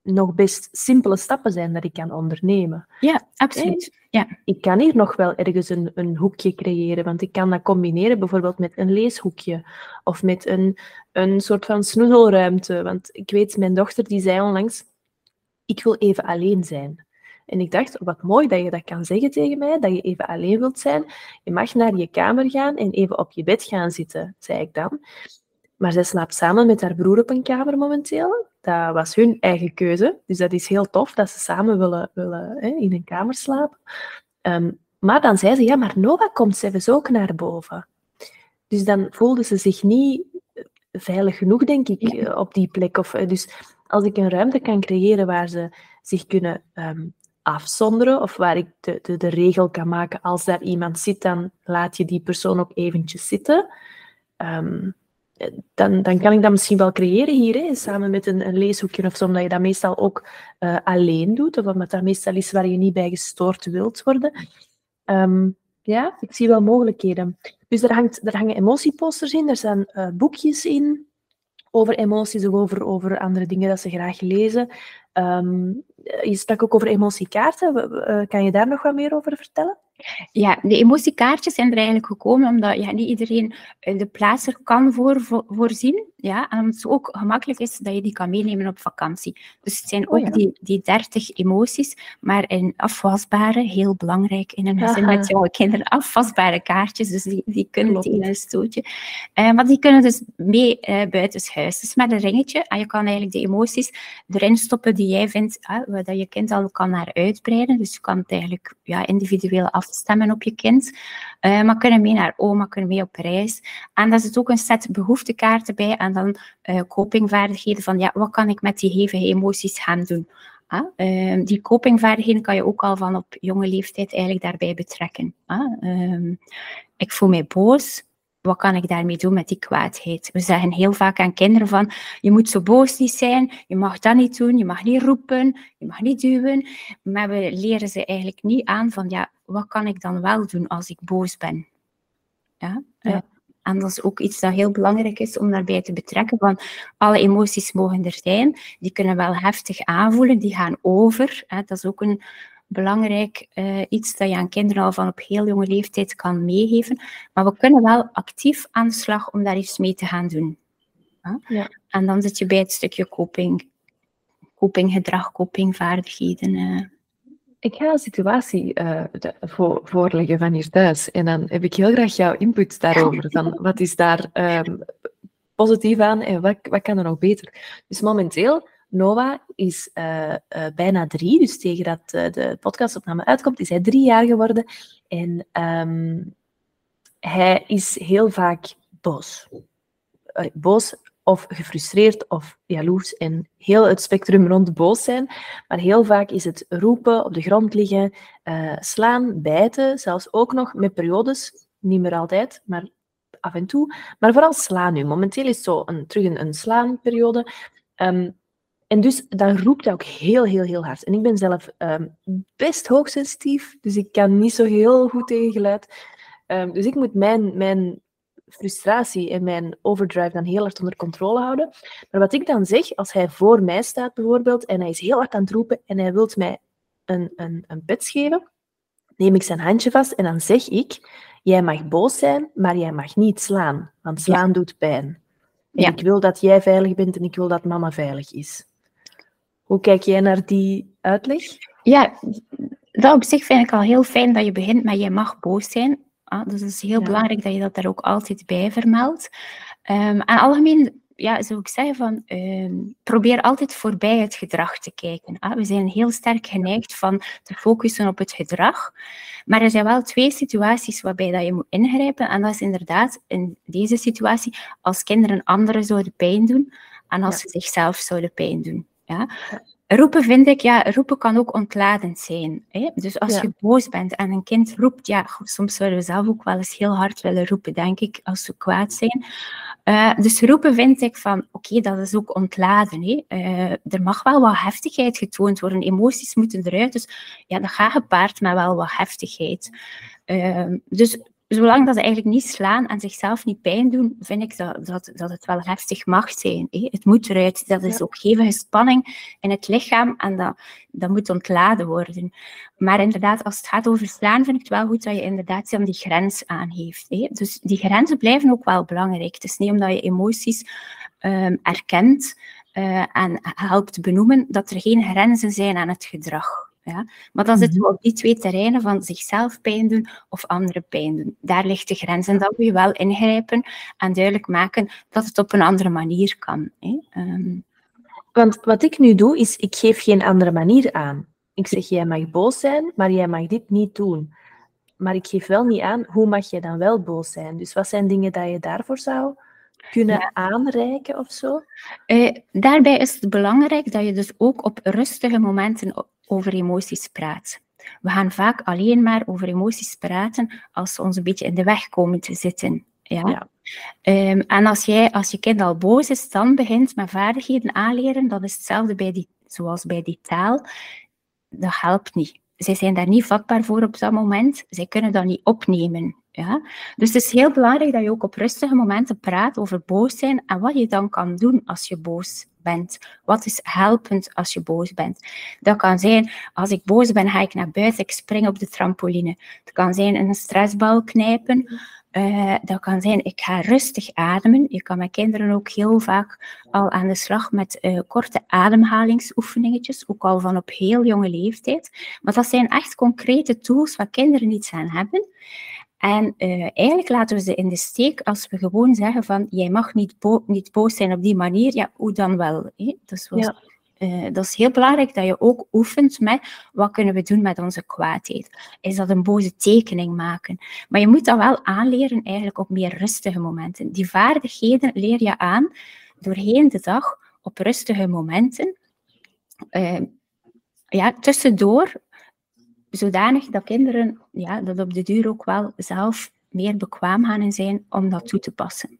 nog best simpele stappen zijn dat ik kan ondernemen. Ja, absoluut. Ja. Ik kan hier nog wel ergens een, een hoekje creëren, want ik kan dat combineren bijvoorbeeld met een leeshoekje of met een, een soort van snoezelruimte. Want ik weet, mijn dochter die zei onlangs, ik wil even alleen zijn. En ik dacht, wat mooi dat je dat kan zeggen tegen mij, dat je even alleen wilt zijn. Je mag naar je kamer gaan en even op je bed gaan zitten, zei ik dan. Maar zij slaapt samen met haar broer op een kamer momenteel. Dat was hun eigen keuze. Dus dat is heel tof dat ze samen willen, willen hè, in een kamer slapen. Ehm, maar dan zei ze, ja, maar Nova komt zelfs ook naar boven. Dus dan voelde ze zich niet veilig genoeg, denk ik, eh, op die plek. Of, eh, dus als ik een ruimte kan creëren waar ze zich kunnen ehm, afzonderen, of waar ik de, de, de, regel kan maken, als daar iemand zit, dan laat je die persoon ook eventjes zitten. Ehm, dan, dan kan ik dat misschien wel creëren hier, hè, samen met een, een leeshoekje of zo, omdat je dat meestal ook uh, alleen doet, of omdat dat meestal is waar je niet bij gestoord wilt worden. Um, ja, ik zie wel mogelijkheden. Dus er, hangt, hangen emotieposters in, er staan uh, boekjes in over emoties of over, over andere dingen dat ze graag lezen. Um, je sprak ook over emotiekaarten. Kan je daar nog wat meer over vertellen? Ja, de emotiekaartjes zijn er eigenlijk gekomen omdat ja, niet iedereen eh, de plaats er kan voor, voorzien. Ja, en omdat het ook gemakkelijk is dat je die kan meenemen op vakantie. Dus het zijn oh ook die, die 30 emoties, maar in afwasbare, heel belangrijk in een gezin met *laughs* jonge kinderen, afwasbare kaartjes. Dus die, die kunnen tegen een stootje. Uh, maar die kunnen dus mee uh, buitenshuis. Dus met een ringetje. En je kan eigenlijk de emoties erin stoppen die jij vindt, uh, dat je kind al kan naar uitbreiden. Dus je kan het eigenlijk ja, individueel af stemmen op je kind. Uh, maar kunnen mee naar oma, kunnen mee op reis. En daar zit ook een set behoeftekaarten bij en dan uh, copingvaardigheden van ja, wat kan ik met die hevige emoties gaan doen. Uh, die copingvaardigheden kan je ook al van op jonge leeftijd eigenlijk daarbij betrekken. Uh, ik voel mij boos, wat kan ik daarmee doen met die kwaadheid? We zeggen heel vaak aan kinderen van, je moet zo boos niet zijn, je mag dat niet doen, je mag niet roepen, je mag niet duwen. Maar we leren ze eigenlijk niet aan van, ja, wat kan ik dan wel doen als ik boos ben? Ja? ja. En dat is ook iets dat heel belangrijk is om daarbij te betrekken. Van alle emoties mogen er zijn. Die kunnen wel heftig aanvoelen, die gaan over. Hè. Dat is ook een belangrijk uh, iets dat je aan kinderen al van op heel jonge leeftijd kan meegeven. Maar we kunnen wel actief aan de slag om daar iets mee te gaan doen. Ja. En dan zit je bij het stukje coping, copinggedrag, copingvaardigheden. Uh. Ik ga een situatie uh, voor, voorleggen van hier thuis. En dan heb ik heel graag jouw input daarover. Van wat is daar um, positief aan en wat, wat kan er nog beter? Dus momenteel Noah is uh, bijna drie, dus tegen dat de podcastopname uitkomt, is hij drie jaar geworden. En um, hij is heel vaak boos. boos of gefrustreerd of jaloers en heel het spectrum rond boos zijn. Maar heel vaak is het roepen, op de grond liggen, slaan, bijten, zelfs ook nog met periodes, niet meer altijd, maar af en toe. Maar vooral slaan nu. Momenteel is het zo een, terug een, slaanperiode. Um, en dus dan roept hij ook heel, heel, heel hard. En ik ben zelf um, best hoogsensitief, dus ik kan niet zo heel goed tegen geluid. Um, dus ik moet mijn, mijn frustratie en mijn overdrive dan heel hard onder controle houden. Maar wat ik dan zeg, als hij voor mij staat bijvoorbeeld, en hij is heel hard aan het roepen en hij wil mij een, een, een geven, neem ik zijn handje vast en dan zeg ik, jij mag boos zijn, maar jij mag niet slaan, want slaan doet pijn. En ja. ik wil dat jij veilig bent en ik wil dat mama veilig is. Hoe kijk jij naar die uitleg? Ja, dat op zich vind ik al heel fijn dat je begint met je mag boos zijn. Ah, dus het is heel belangrijk dat je dat daar ook altijd bij vermeldt. Um, en algemeen ja, zou ik zeggen van, uh, probeer altijd voorbij het gedrag te kijken. Ah, we zijn heel sterk geneigd van te focussen op het gedrag. Maar er zijn wel twee situaties waarbij dat je moet ingrijpen. En dat is inderdaad in deze situatie als kinderen anderen zouden pijn doen en als ja. ze zichzelf zouden pijn doen. Ja? Roepen vind ik, ja, roepen kan ook ontladend zijn. Hè? Dus als ja. je boos bent en een kind roept, ja, soms zouden we zelf ook wel eens heel hard willen roepen, denk ik, als we kwaad zijn. Uh, dus roepen vind ik van, oké, okay, dat is ook ontladen. Hè? Uh, er mag wel wat heftigheid getoond worden, emoties moeten eruit. Dus ja, dat gaat gepaard met wel wat heftigheid. Uh, dus zolang dat ze eigenlijk niet slaan en zichzelf niet pijn doen, vind ik dat, dat, dat het wel heftig mag zijn. Hè? Het moet eruit. Dat is ook hevige spanning in het lichaam en dat, dat moet ontladen worden. Maar inderdaad, als het gaat over slaan, vind ik het wel goed dat je inderdaad dan die grens aangeeft. Hè? Dus die grenzen blijven ook wel belangrijk. Het is niet omdat je emoties um, erkent uh, en helpt benoemen dat er geen grenzen zijn aan het gedrag. Ja? Maar dan zitten we op die twee terreinen van zichzelf pijn doen of andere pijn doen. Daar ligt de grens en dan moet je wel ingrijpen en duidelijk maken dat het op een andere manier kan. Hè? Um... Want wat ik nu doe, is ik geef geen andere manier aan. Ik zeg, jij mag boos zijn, maar jij mag dit niet doen. Maar ik geef wel niet aan, hoe mag je dan wel boos zijn? Dus wat zijn dingen dat je daarvoor zou kunnen aanreiken of zo? Uh, daarbij is het belangrijk dat je dus ook op rustige momenten over emoties praat. We gaan vaak alleen maar over emoties praten als ze ons een beetje in de weg komen te zitten. Ja? ja. Um, en als, jij, als je kind al boos is, dan begint met vaardigheden aanleren. Dat is hetzelfde bij die, zoals bij die taal. Dat helpt niet. Zij zijn daar niet vatbaar voor op dat moment. Zij kunnen dat niet opnemen. Ja? Dus het is heel belangrijk dat je ook op rustige momenten praat over boos zijn en wat je dan kan doen als je boos bent. Wat is helpend als je boos bent? Dat kan zijn, als ik boos ben, ga ik naar buiten, ik spring op de trampoline. Het kan zijn een stressbal knijpen. Uh, dat kan zijn, ik ga rustig ademen. Je kan met kinderen ook heel vaak al aan de slag met uh, korte ademhalingsoefeningetjes, ook al van op heel jonge leeftijd. Maar dat zijn echt concrete tools waar kinderen iets aan hebben. En uh, eigenlijk laten we ze in de steek als we gewoon zeggen van, jij mag niet, bo niet boos zijn op die manier. Ja, hoe dan wel? Hè? Dus ja. Uh, dat is heel belangrijk dat je ook oefent met wat kunnen we doen met onze kwaadheid. Is dat een boze tekening maken? Maar je moet dat wel aanleren eigenlijk op meer rustige momenten. Die vaardigheden leer je aan doorheen de dag op rustige momenten. Uh, ja, tussendoor zodanig dat kinderen ja, dat op de duur ook wel zelf meer bekwaam gaan zijn om dat toe te passen.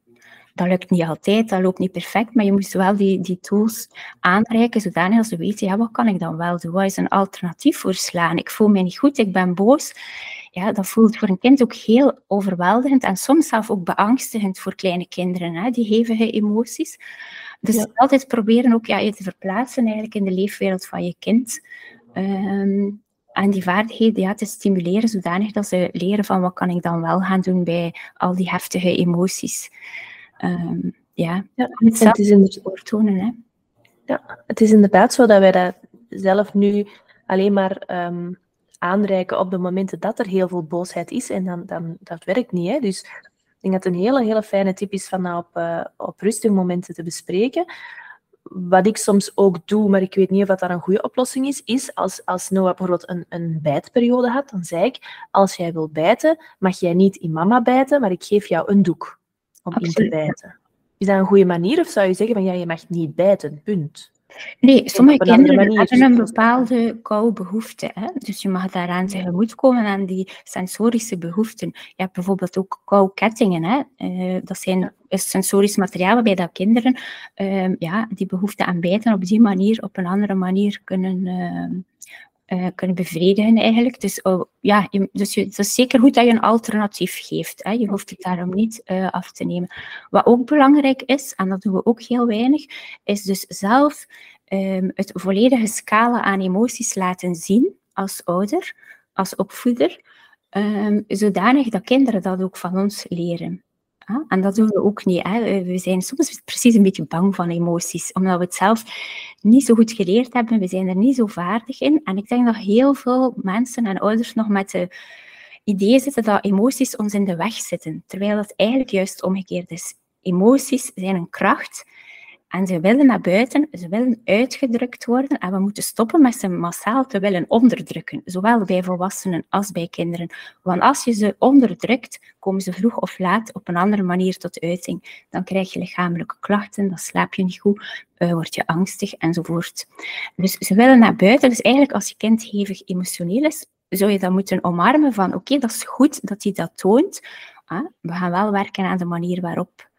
Dat lukt niet altijd, dat loopt niet perfect, maar je moet wel die, die tools aanreiken, zodanig dat ze weten, ja, wat kan ik dan wel doen? Wat is een alternatief voor slaan? Ik voel me niet goed, ik ben boos. Ja, dat voelt voor een kind ook heel overweldigend en soms zelf ook beangstigend voor kleine kinderen, hè, die hevige emoties. Dus altijd proberen ook ja, je te verplaatsen eigenlijk in de leefwereld van je kind. Um, en die vaardigheden ja, te stimuleren zodanig dat ze leren van wat kan ik dan wel gaan doen bij al die heftige emoties. Um, ja, ja het, is inderdaad, tonen, hè. Ja, het is inderdaad zo dat wij dat zelf nu alleen maar um, aanreiken op de momenten dat er heel veel boosheid is. En dan, dan dat werkt niet. Hè. Dus ik denk dat het een hele, hele fijne tip is van op, uh, op rustige momenten te bespreken wat ik soms ook doe, maar ik weet niet of dat een goede oplossing is, is als, als Noah bijvoorbeeld een, een bijtperiode had, dan zei ik, als jij wil bijten, mag jij niet in mama bijten, maar ik geef jou een doek om in te bijten. Is dat een goede manier of zou je zeggen van ja, je mag niet bijten, punt? Nee, sommige kinderen hebben een bepaalde koubehoefte. Hè? Dus je mag daaraan komen aan die sensorische behoeften. Je hebt bijvoorbeeld ook koukettingen. Hè? Uh, dat zijn, is sensorisch materiaal waarbij dat kinderen uh, ja, die behoefte aan bijten op die manier, op een andere manier kunnen... Uh, uh, kunnen bevredigen eigenlijk. Dus, oh, ja, dus je, het is zeker goed dat je een alternatief geeft. Hè. Je hoeft het daarom niet uh, af te nemen. Wat ook belangrijk is, en dat doen we ook heel weinig, is dus zelf um, het volledige scala aan emoties laten zien als ouder, als opvoeder, um, zodanig dat kinderen dat ook van ons leren. En dat doen we ook niet. Hè. We zijn soms precies een beetje bang van emoties, omdat we het zelf niet zo goed geleerd hebben. We zijn er niet zo vaardig in. En ik denk dat heel veel mensen en ouders nog met de idee zitten dat emoties ons in de weg zitten, terwijl dat eigenlijk juist omgekeerd is. Emoties zijn een kracht en ze willen naar buiten, ze willen uitgedrukt worden en we moeten stoppen met ze massaal te willen onderdrukken, zowel bij volwassenen als bij kinderen. Want als je ze onderdrukt, komen ze vroeg of laat op een andere manier tot uiting. Dan krijg je lichamelijke klachten, dan slaap je niet goed, uh, word je angstig enzovoort. Dus ze willen naar buiten. Dus eigenlijk als je kind hevig emotioneel is, zou je dat moeten omarmen van oké, dat is goed dat hij dat toont. Ah, we gaan wel werken aan de manier waarop.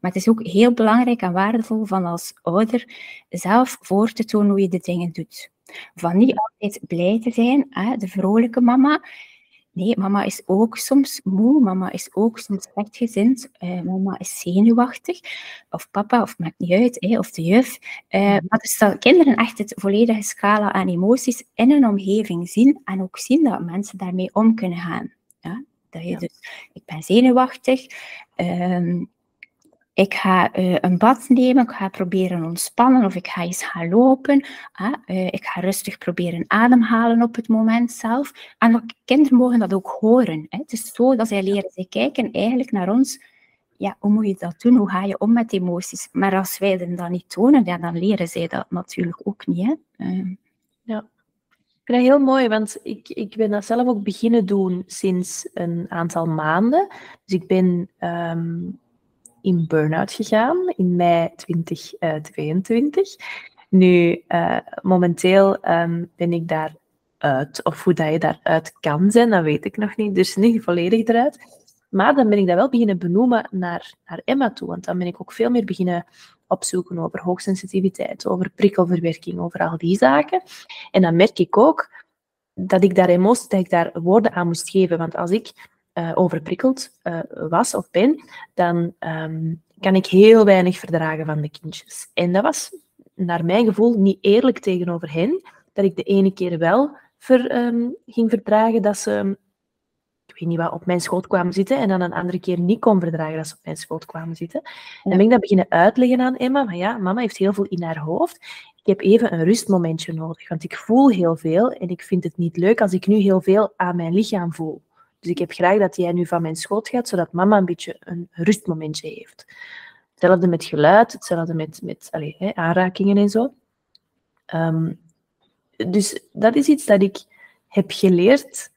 Maar het is ook heel belangrijk en waardevol van als ouder zelf voor te tonen hoe je de dingen doet. Van niet altijd blij te zijn, hè, de vrolijke mama, Nee, mama is ook soms moe, mama is ook soms slechtgezind, uh, mama is zenuwachtig, of papa, of maakt niet uit, hè, of de juf. Uh, maar dus dat kinderen echt het volledige scala aan emoties in een omgeving zien en ook zien dat mensen daarmee om kunnen gaan. Ja? Dat je dus, ik ben zenuwachtig, um, ik ga uh, een bad nemen, ik ga proberen ontspannen of ik ga eens gaan lopen. Uh, ik ga rustig proberen ademhalen op het moment zelf. En kinderen mogen dat ook horen. Hè. Het is zo dat zij leren, zij kijken eigenlijk naar ons. Ja, hoe moet je dat doen? Hoe ga je om met emoties? Maar als wij hen dat niet tonen, ja, dan leren zij dat natuurlijk ook niet. Hè. Uh. Ja. Ik vind dat heel mooi, want ik, ik ben dat zelf ook beginnen doen sinds een aantal maanden. Dus ik ben um, in burn-out gegaan in mei 2022. Nu, uh, momenteel um, ben ik daaruit, of hoe dat je daaruit kan zijn, dat weet ik nog niet. Dus niet volledig eruit. Maar dan ben ik dat wel beginnen benoemen naar, naar Emma toe. Want dan ben ik ook veel meer beginnen opzoeken over hoogsensitiviteit, over prikkelverwerking, over al die zaken. En dan merk ik ook dat ik daar emoties, dat ik daar woorden aan moest geven. Want als ik uh, overprikkeld uh, was of ben, dan um, kan ik heel weinig verdragen van de kindjes. En dat was naar mijn gevoel niet eerlijk tegenover hen, dat ik de ene keer wel ver, um, ging verdragen dat ze, ik weet niet wat, op mijn schoot kwamen zitten en dan een andere keer niet kon verdragen dat ze op mijn schoot kwamen zitten. En dan ben ik dat beginnen uitleggen aan Emma, maar ja, mama heeft heel veel in haar hoofd. Ik heb even een rustmomentje nodig, want ik voel heel veel en ik vind het niet leuk als ik nu heel veel aan mijn lichaam voel. Dus ik heb graag dat jij nu van mijn schoot gaat, zodat mama een beetje een rustmomentje heeft. Hetzelfde met geluid, hetzelfde met, met allez, hè, aanrakingen en zo. Um, dus dat is iets dat ik heb geleerd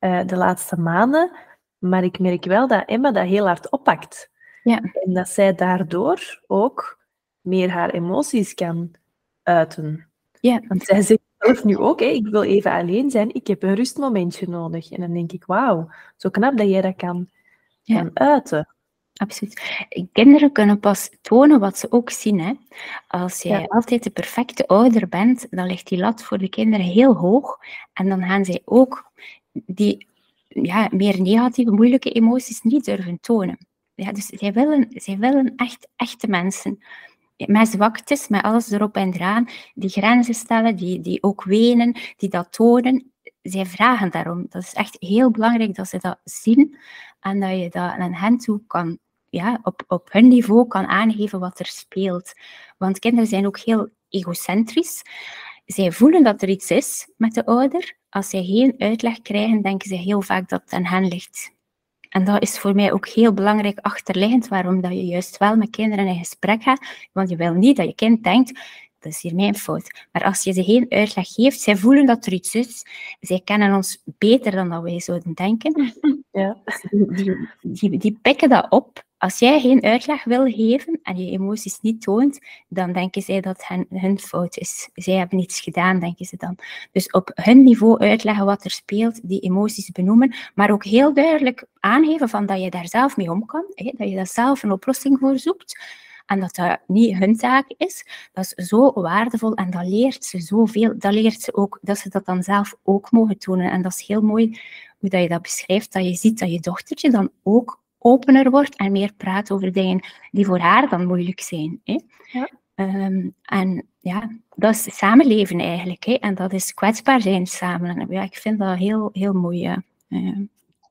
uh, de laatste maanden, maar ik merk wel dat Emma dat heel hard oppakt. Ja. En dat zij daardoor ook meer haar emoties kan uiten. Ja. Want zij zegt zelf nu ook, hè, ik wil even alleen zijn, ik heb een rustmomentje nodig. En dan denk ik, wauw, zo knap dat jij dat kan, Ja. kan uiten. Absoluut. Kinderen kunnen pas tonen wat ze ook zien. Hè. Als jij Ja. altijd de perfecte ouder bent, dan ligt die lat voor de kinderen heel hoog. En dan gaan zij ook die ja, meer negatieve, moeilijke emoties niet durven tonen. Ja, dus zij willen, zij willen echt echte mensen. Met zwaktes, met alles erop en eraan, die grenzen stellen, die, die ook wenen, die dat tonen. Zij vragen daarom. Dat is echt heel belangrijk dat ze dat zien en dat je dat aan hen toe kan, ja, op, op hun niveau kan aangeven wat er speelt. Want kinderen zijn ook heel egocentrisch. Zij voelen dat er iets is met de ouder. Als zij geen uitleg krijgen, denken ze heel vaak dat het aan hen ligt. En dat is voor mij ook heel belangrijk achterliggend, waarom dat je juist wel met kinderen in gesprek gaat. Want je wil niet dat je kind denkt, dat is hier mijn fout. Maar als je ze geen uitleg geeft, zij voelen dat er iets is. Zij kennen ons beter dan dat wij zouden denken. *laughs* Ja. Die, die, die pikken dat op. Als jij geen uitleg wil geven en je emoties niet toont, dan denken zij dat hen, hun fout is. Zij hebben iets gedaan, denken ze dan. Dus op hun niveau uitleggen wat er speelt, die emoties benoemen, maar ook heel duidelijk aangeven van dat je daar zelf mee om kan, hè, dat je daar zelf een oplossing voor zoekt en dat dat niet hun taak is. Dat is zo waardevol en dat leert ze zoveel. Dat leert ze ook dat ze dat dan zelf ook mogen tonen. En dat is heel mooi hoe dat je dat beschrijft, dat je ziet dat je dochtertje dan ook opener wordt en meer praat over dingen die voor haar dan moeilijk zijn. Hè? Ja. Um, en ja, dat is samenleven eigenlijk. Hè? En dat is kwetsbaar zijn samen. En ja, ik vind dat heel, heel mooi. Ja. Uh,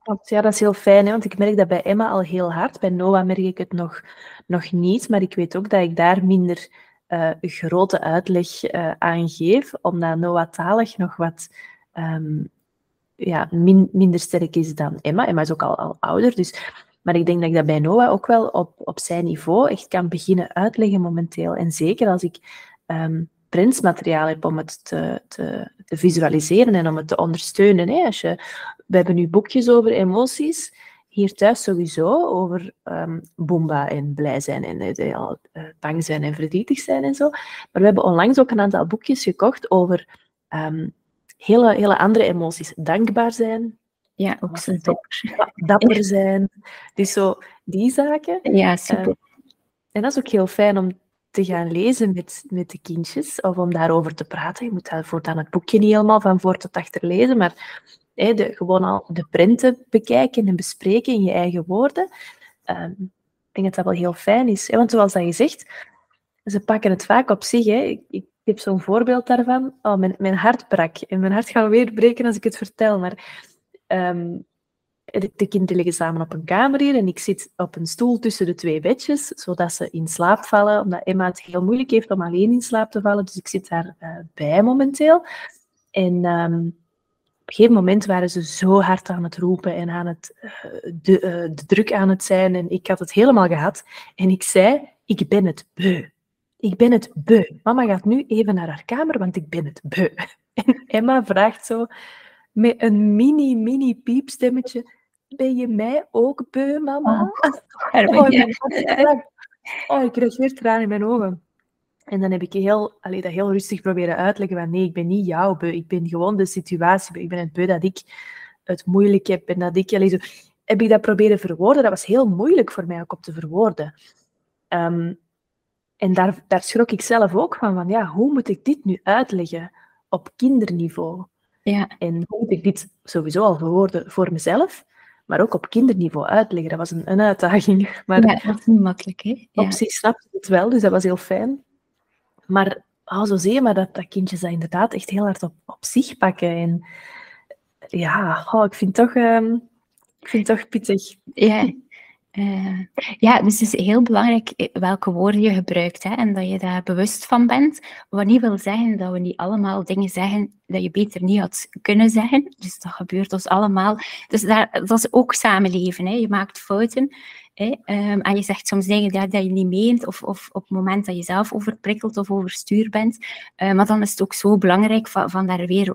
Klopt, Ja, dat is heel fijn, hè? want ik merk dat bij Emma al heel hard. Bij Noah merk ik het nog, nog niet, maar ik weet ook dat ik daar minder uh, grote uitleg uh, aan geef, omdat Noah talig nog wat um, ja, min, minder sterk is dan Emma. Emma is ook al, al ouder, dus maar ik denk dat ik dat bij Noah ook wel op, op zijn niveau echt kan beginnen uitleggen momenteel. En zeker als ik um, printsmateriaal heb om het te, te, visualiseren en om het te ondersteunen. Hè. Als je, we hebben nu boekjes over emoties, hier thuis sowieso, over um, boomba en blij zijn en uh, bang zijn en verdrietig zijn en zo. Maar we hebben onlangs ook een aantal boekjes gekocht over um, hele, hele andere emoties. Dankbaar zijn, ja, ook zo dapper. dapper zijn. Dus zo die zaken. Ja, super. Uh, en dat is ook heel fijn om te gaan lezen met, met de kindjes, of om daarover te praten. Je moet daarvoor dan het boekje niet helemaal van voor tot achter lezen, maar de, gewoon al de prenten bekijken en bespreken in je eigen woorden. Ehm, ik denk dat dat wel heel fijn is. Hè? Want zoals dat je zegt, ze pakken het vaak op zich. Hè? Ik, ik heb zo'n voorbeeld daarvan. Oh, mijn, mijn hart brak. En mijn hart gaat weer breken als ik het vertel. Maar um, de, de, kinderen liggen samen op een kamer hier en ik zit op een stoel tussen de twee bedjes, zodat ze in slaap vallen, omdat Emma het heel moeilijk heeft om alleen in slaap te vallen. Dus ik zit daarbij uh, bij momenteel. En um, op een gegeven moment waren ze zo hard aan het roepen en aan het, uh, de, uh, de druk aan het zijn. En ik had het helemaal gehad. En ik zei, ik ben het beu. Ik ben het beu. Mama gaat nu even naar haar kamer, want ik ben het beu. *laughs* En Emma vraagt zo met een mini, mini piepstemmetje, ben je mij ook beu, mama? Oh, oh, ik, oh, ik kreeg weer tranen in mijn ogen. En dan heb ik heel, allee, dat heel rustig proberen uitleggen van nee, ik ben niet jouw beu, ik ben gewoon de situatie, ik ben het beu dat ik het moeilijk heb en dat ik... Allee, zo, heb ik dat proberen verwoorden? Dat was heel moeilijk voor mij ook om te verwoorden. Um, en daar, daar schrok ik zelf ook van, van ja, hoe moet ik dit nu uitleggen op kinderniveau? Ja. En hoe moet ik dit sowieso al verwoorden voor mezelf, maar ook op kinderniveau uitleggen? Dat was een, een uitdaging. *laughs* Maar ja, dat is niet makkelijk, hè? Ja. Op zich snapte het wel, dus dat was heel fijn. Maar oh, zo zie je maar dat, dat kindjes dat inderdaad echt heel hard op, op zich pakken. En ja, oh, ik vind het toch, um, ik vind het toch pittig. Ja, uh, ja, dus het is heel belangrijk eh, welke woorden je gebruikt hè, en dat je daar bewust van bent. Wat niet wil zeggen dat we niet allemaal dingen zeggen dat je beter niet had kunnen zeggen. Dus dat gebeurt ons allemaal. Dus daar, dat is ook samenleven. Hè. Je maakt fouten. Um, en je zegt soms dingen dat, dat je niet meent, of, of op het moment dat je zelf overprikkeld of overstuur bent. Uh, maar dan is het ook zo belangrijk van, daar weer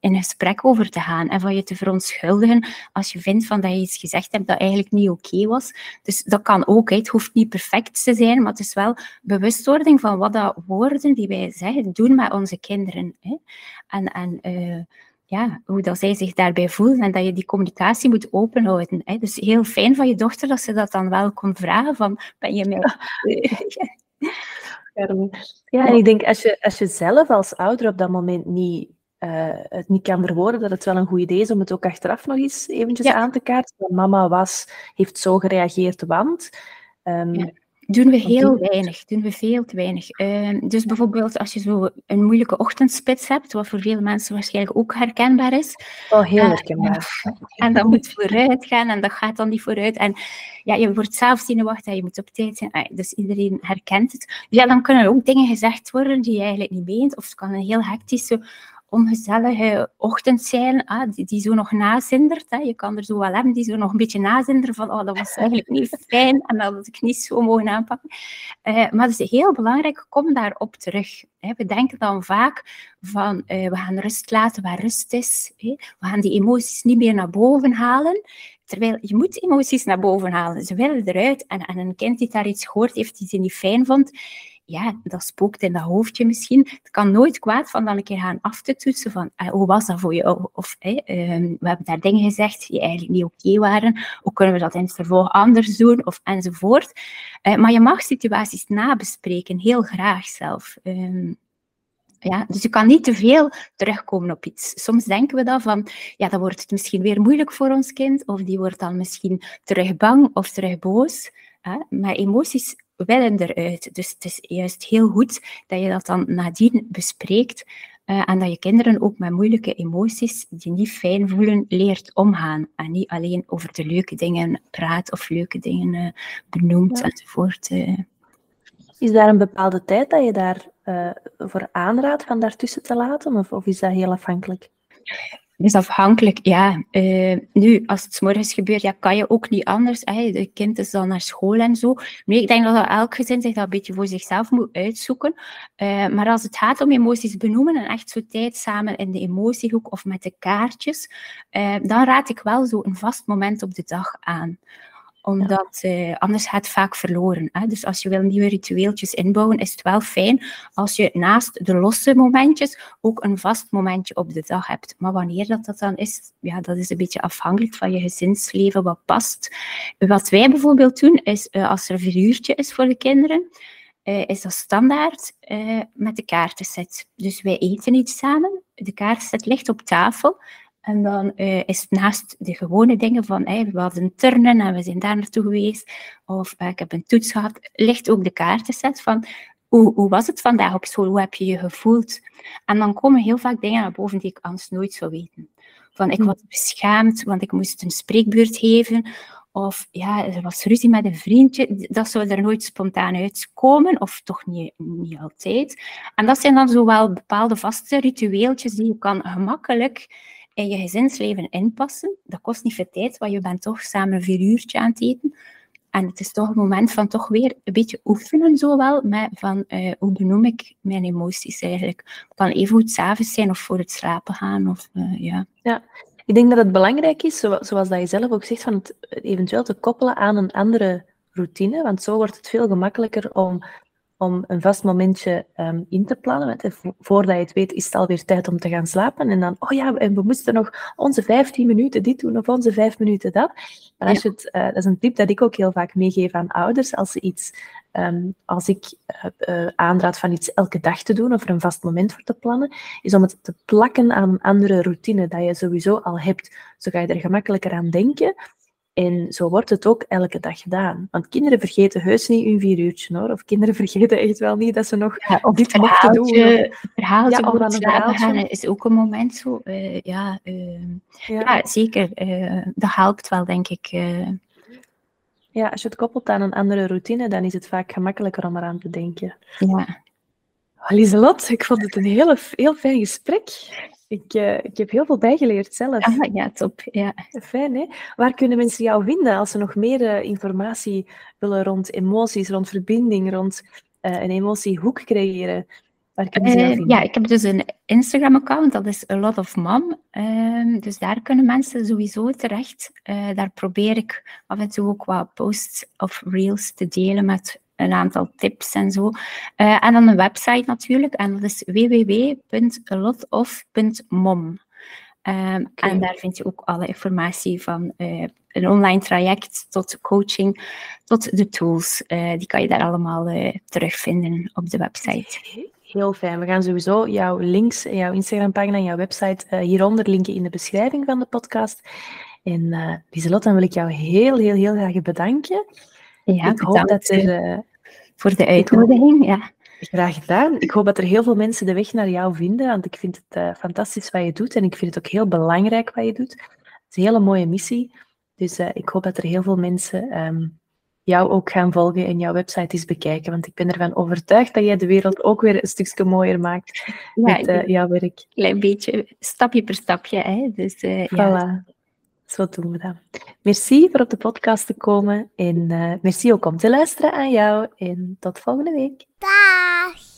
in gesprek over te gaan en van je te verontschuldigen als je vindt van dat je iets gezegd hebt dat eigenlijk niet oké was. Dus dat kan ook. Het hoeft niet perfect te zijn, maar het is wel bewustwording van wat dat woorden die wij zeggen doen met onze kinderen. En, en uh, ja, hoe dat zij zich daarbij voelen en dat je die communicatie moet openhouden. Hè. Dus heel fijn van je dochter dat ze dat dan wel kon vragen van, ben je mij... *laughs* Ja, en ik denk als je, als je zelf als ouder op dat moment niet uh, het niet kan verwoorden, dat het wel een goed idee is om het ook achteraf nog eens eventjes ja. aan te kaarten. Mama was, heeft zo gereageerd, want... Um, ja. Doen we heel weinig, doen we veel te weinig. Uh, dus bijvoorbeeld als je zo een moeilijke ochtendspits hebt, wat voor veel mensen waarschijnlijk ook herkenbaar is. Oh, heel herkenbaar. Uh, en dat moet vooruit gaan en dat gaat dan niet vooruit. En ja, je wordt zelf zenuwachtig en je moet op tijd zijn. Ah, dus iedereen herkent het. Ja, dan kunnen er ook dingen gezegd worden die je eigenlijk niet meent. Of het kan een heel hectische ongezellige ochtend zijn, ah, die, die, zo nog nazindert. Hè. Je kan er zo wel hebben die zo nog een beetje nazinderen van oh, dat was eigenlijk niet fijn en dat had ik niet zo mogen aanpakken. Uh, maar het is heel belangrijk, kom daarop terug. Hè. We denken dan vaak van uh, we gaan rust laten waar rust is. Hè. We gaan die emoties niet meer naar boven halen. Terwijl je moet emoties naar boven halen. Ze willen eruit. En, en een kind die daar iets gehoord heeft die ze niet fijn vond, ja, dat spookt in dat hoofdje misschien. Het kan nooit kwaad van dan een keer gaan af te toetsen van ah, hoe was dat voor je? Of eh, we hebben daar dingen gezegd die eigenlijk niet oké waren. Hoe kunnen we dat in het vervolg anders doen? Of enzovoort. Uh, maar je mag situaties nabespreken, heel graag zelf. Um, ja, dus je kan niet te veel terugkomen op iets. Soms denken we dan van, ja, dan wordt het misschien weer moeilijk voor ons kind, of die wordt dan misschien terug bang of terug boos. Hè? Maar emoties willen eruit. Dus het is juist heel goed dat je dat dan nadien bespreekt uh, en dat je kinderen ook met moeilijke emoties die niet fijn voelen, leert omgaan. En niet alleen over de leuke dingen praat of leuke dingen uh, benoemt ja. enzovoort. Uh. Is daar een bepaalde tijd dat je daar voor aanraadt van daartussen te laten? Of, of is dat heel afhankelijk? Is afhankelijk, ja. Uh, nu, als het s morgens gebeurt, ja, kan je ook niet anders. Hè. De kind is dan naar school en zo. Nu, ik denk dat elk gezin zich dat een beetje voor zichzelf moet uitzoeken. Uh, maar als het gaat om emoties benoemen en echt zo tijd samen in de emotiehoek of met de kaartjes, uh, dan raad ik wel zo een vast moment op de dag aan omdat uh, anders gaat het vaak verloren. Hè? Dus als je wil nieuwe ritueeltjes inbouwen, is het wel fijn als je naast de losse momentjes ook een vast momentje op de dag hebt. Maar wanneer dat, dat dan is, ja, dat is een beetje afhankelijk van je gezinsleven, wat past. Wat wij bijvoorbeeld doen, is uh, als er een uurtje is voor de kinderen, eh, is dat standaard eh, met de kaartenset. Dus wij eten iets samen, de kaartenset ligt op tafel. En dan uh, is naast de gewone dingen van hey, we hadden turnen en we zijn daar naartoe geweest, of ik heb een toets gehad, ligt ook de kaartenset van hoe, hoe was het vandaag op school, hoe heb je je gevoeld? En dan komen heel vaak dingen naar boven die ik anders nooit zou weten. Van ik hm. was beschaamd, want ik moest een spreekbeurt geven, of ja, er was ruzie met een vriendje. Dat zou er nooit spontaan uitkomen, of toch niet, niet altijd. En dat zijn dan zowel bepaalde vaste ritueeltjes die je kan gemakkelijk in je gezinsleven inpassen. Dat kost niet veel tijd, want je bent toch samen een vier uurtje aan het eten. En het is toch een moment van toch weer een beetje oefenen, zowel met van uh, hoe benoem ik mijn emoties eigenlijk. Het kan even goed s'avonds zijn of voor het slapen gaan. Of, uh, ja. ja, ik denk dat het belangrijk is, zoals dat je zelf ook zegt, van het eventueel te koppelen aan een andere routine. Want zo wordt het veel gemakkelijker om, om een vast momentje um, in te plannen. Want voordat je het weet, is het alweer tijd om te gaan slapen. En dan, oh ja, en we moesten nog onze 15 minuten dit doen of onze 5 minuten dat. Maar als je het, uh, dat is een tip dat ik ook heel vaak meegeef aan ouders. Als ze iets Ehm, als ik uh, aanraad van iets elke dag te doen of er een vast moment voor te plannen, is om het te plakken aan een andere routine dat je sowieso al hebt. Zo ga je er gemakkelijker aan denken. En zo wordt het ook elke dag gedaan. Want kinderen vergeten heus niet hun vier uurtje hoor. Of kinderen *laughs* vergeten echt wel niet dat ze nog ja, of dit mochten doen. Het verhaaltje ja, of slapen gaan is ook een moment zo. Uh, ja, uh, ja. ja. zeker. dat helpt wel, denk ik. Ja, als je het koppelt aan een andere routine, dan is het vaak gemakkelijker om eraan te denken. Ja. Lieselot, ik vond het een hele, heel fijn gesprek. Ik, uh, ik heb heel veel bijgeleerd zelf. Ah, ja, top. Ja. Fijn, hè? Waar kunnen mensen jou vinden als ze nog meer uh, informatie willen rond emoties, rond verbinding, rond uh, een emotiehoek creëren? Uh, ja, ik heb dus een Instagram-account, dat is A Lot of Mom. Uh, dus daar kunnen mensen sowieso terecht. Daar probeer ik af en toe ook wat posts of reels te delen met een aantal tips en zo. Uh, en dan een website natuurlijk, en dat is www.alotof.mom. Um, ehm, okay. En daar vind je ook alle informatie van een online traject tot coaching, tot de tools. die kan je daar allemaal terugvinden op de website. Heel fijn. We gaan sowieso jouw links, jouw Instagram-pagina en jouw website hieronder linken in de beschrijving van de podcast. En uh, Lieselot, dan wil ik jou heel, heel, heel graag bedanken. Ja, ik hoop dat er... Voor de uitnodiging, ja. Graag gedaan. Ik hoop dat er heel veel mensen de weg naar jou vinden, want ik vind het uh, fantastisch wat je doet en ik vind het ook heel belangrijk wat je doet. Het is een hele mooie missie. Dus uh, ik hoop dat er heel veel mensen um, jou ook gaan volgen en jouw website eens bekijken. Want ik ben ervan overtuigd dat jij de wereld ook weer een stukje mooier maakt met uh, jouw werk. Klein beetje, stapje per stapje. Hè? Dus, uh, voilà. Ja. Zo doen we dat. Merci voor op de podcast te komen. En uh, merci ook om te luisteren aan jou. En tot volgende week. Dag!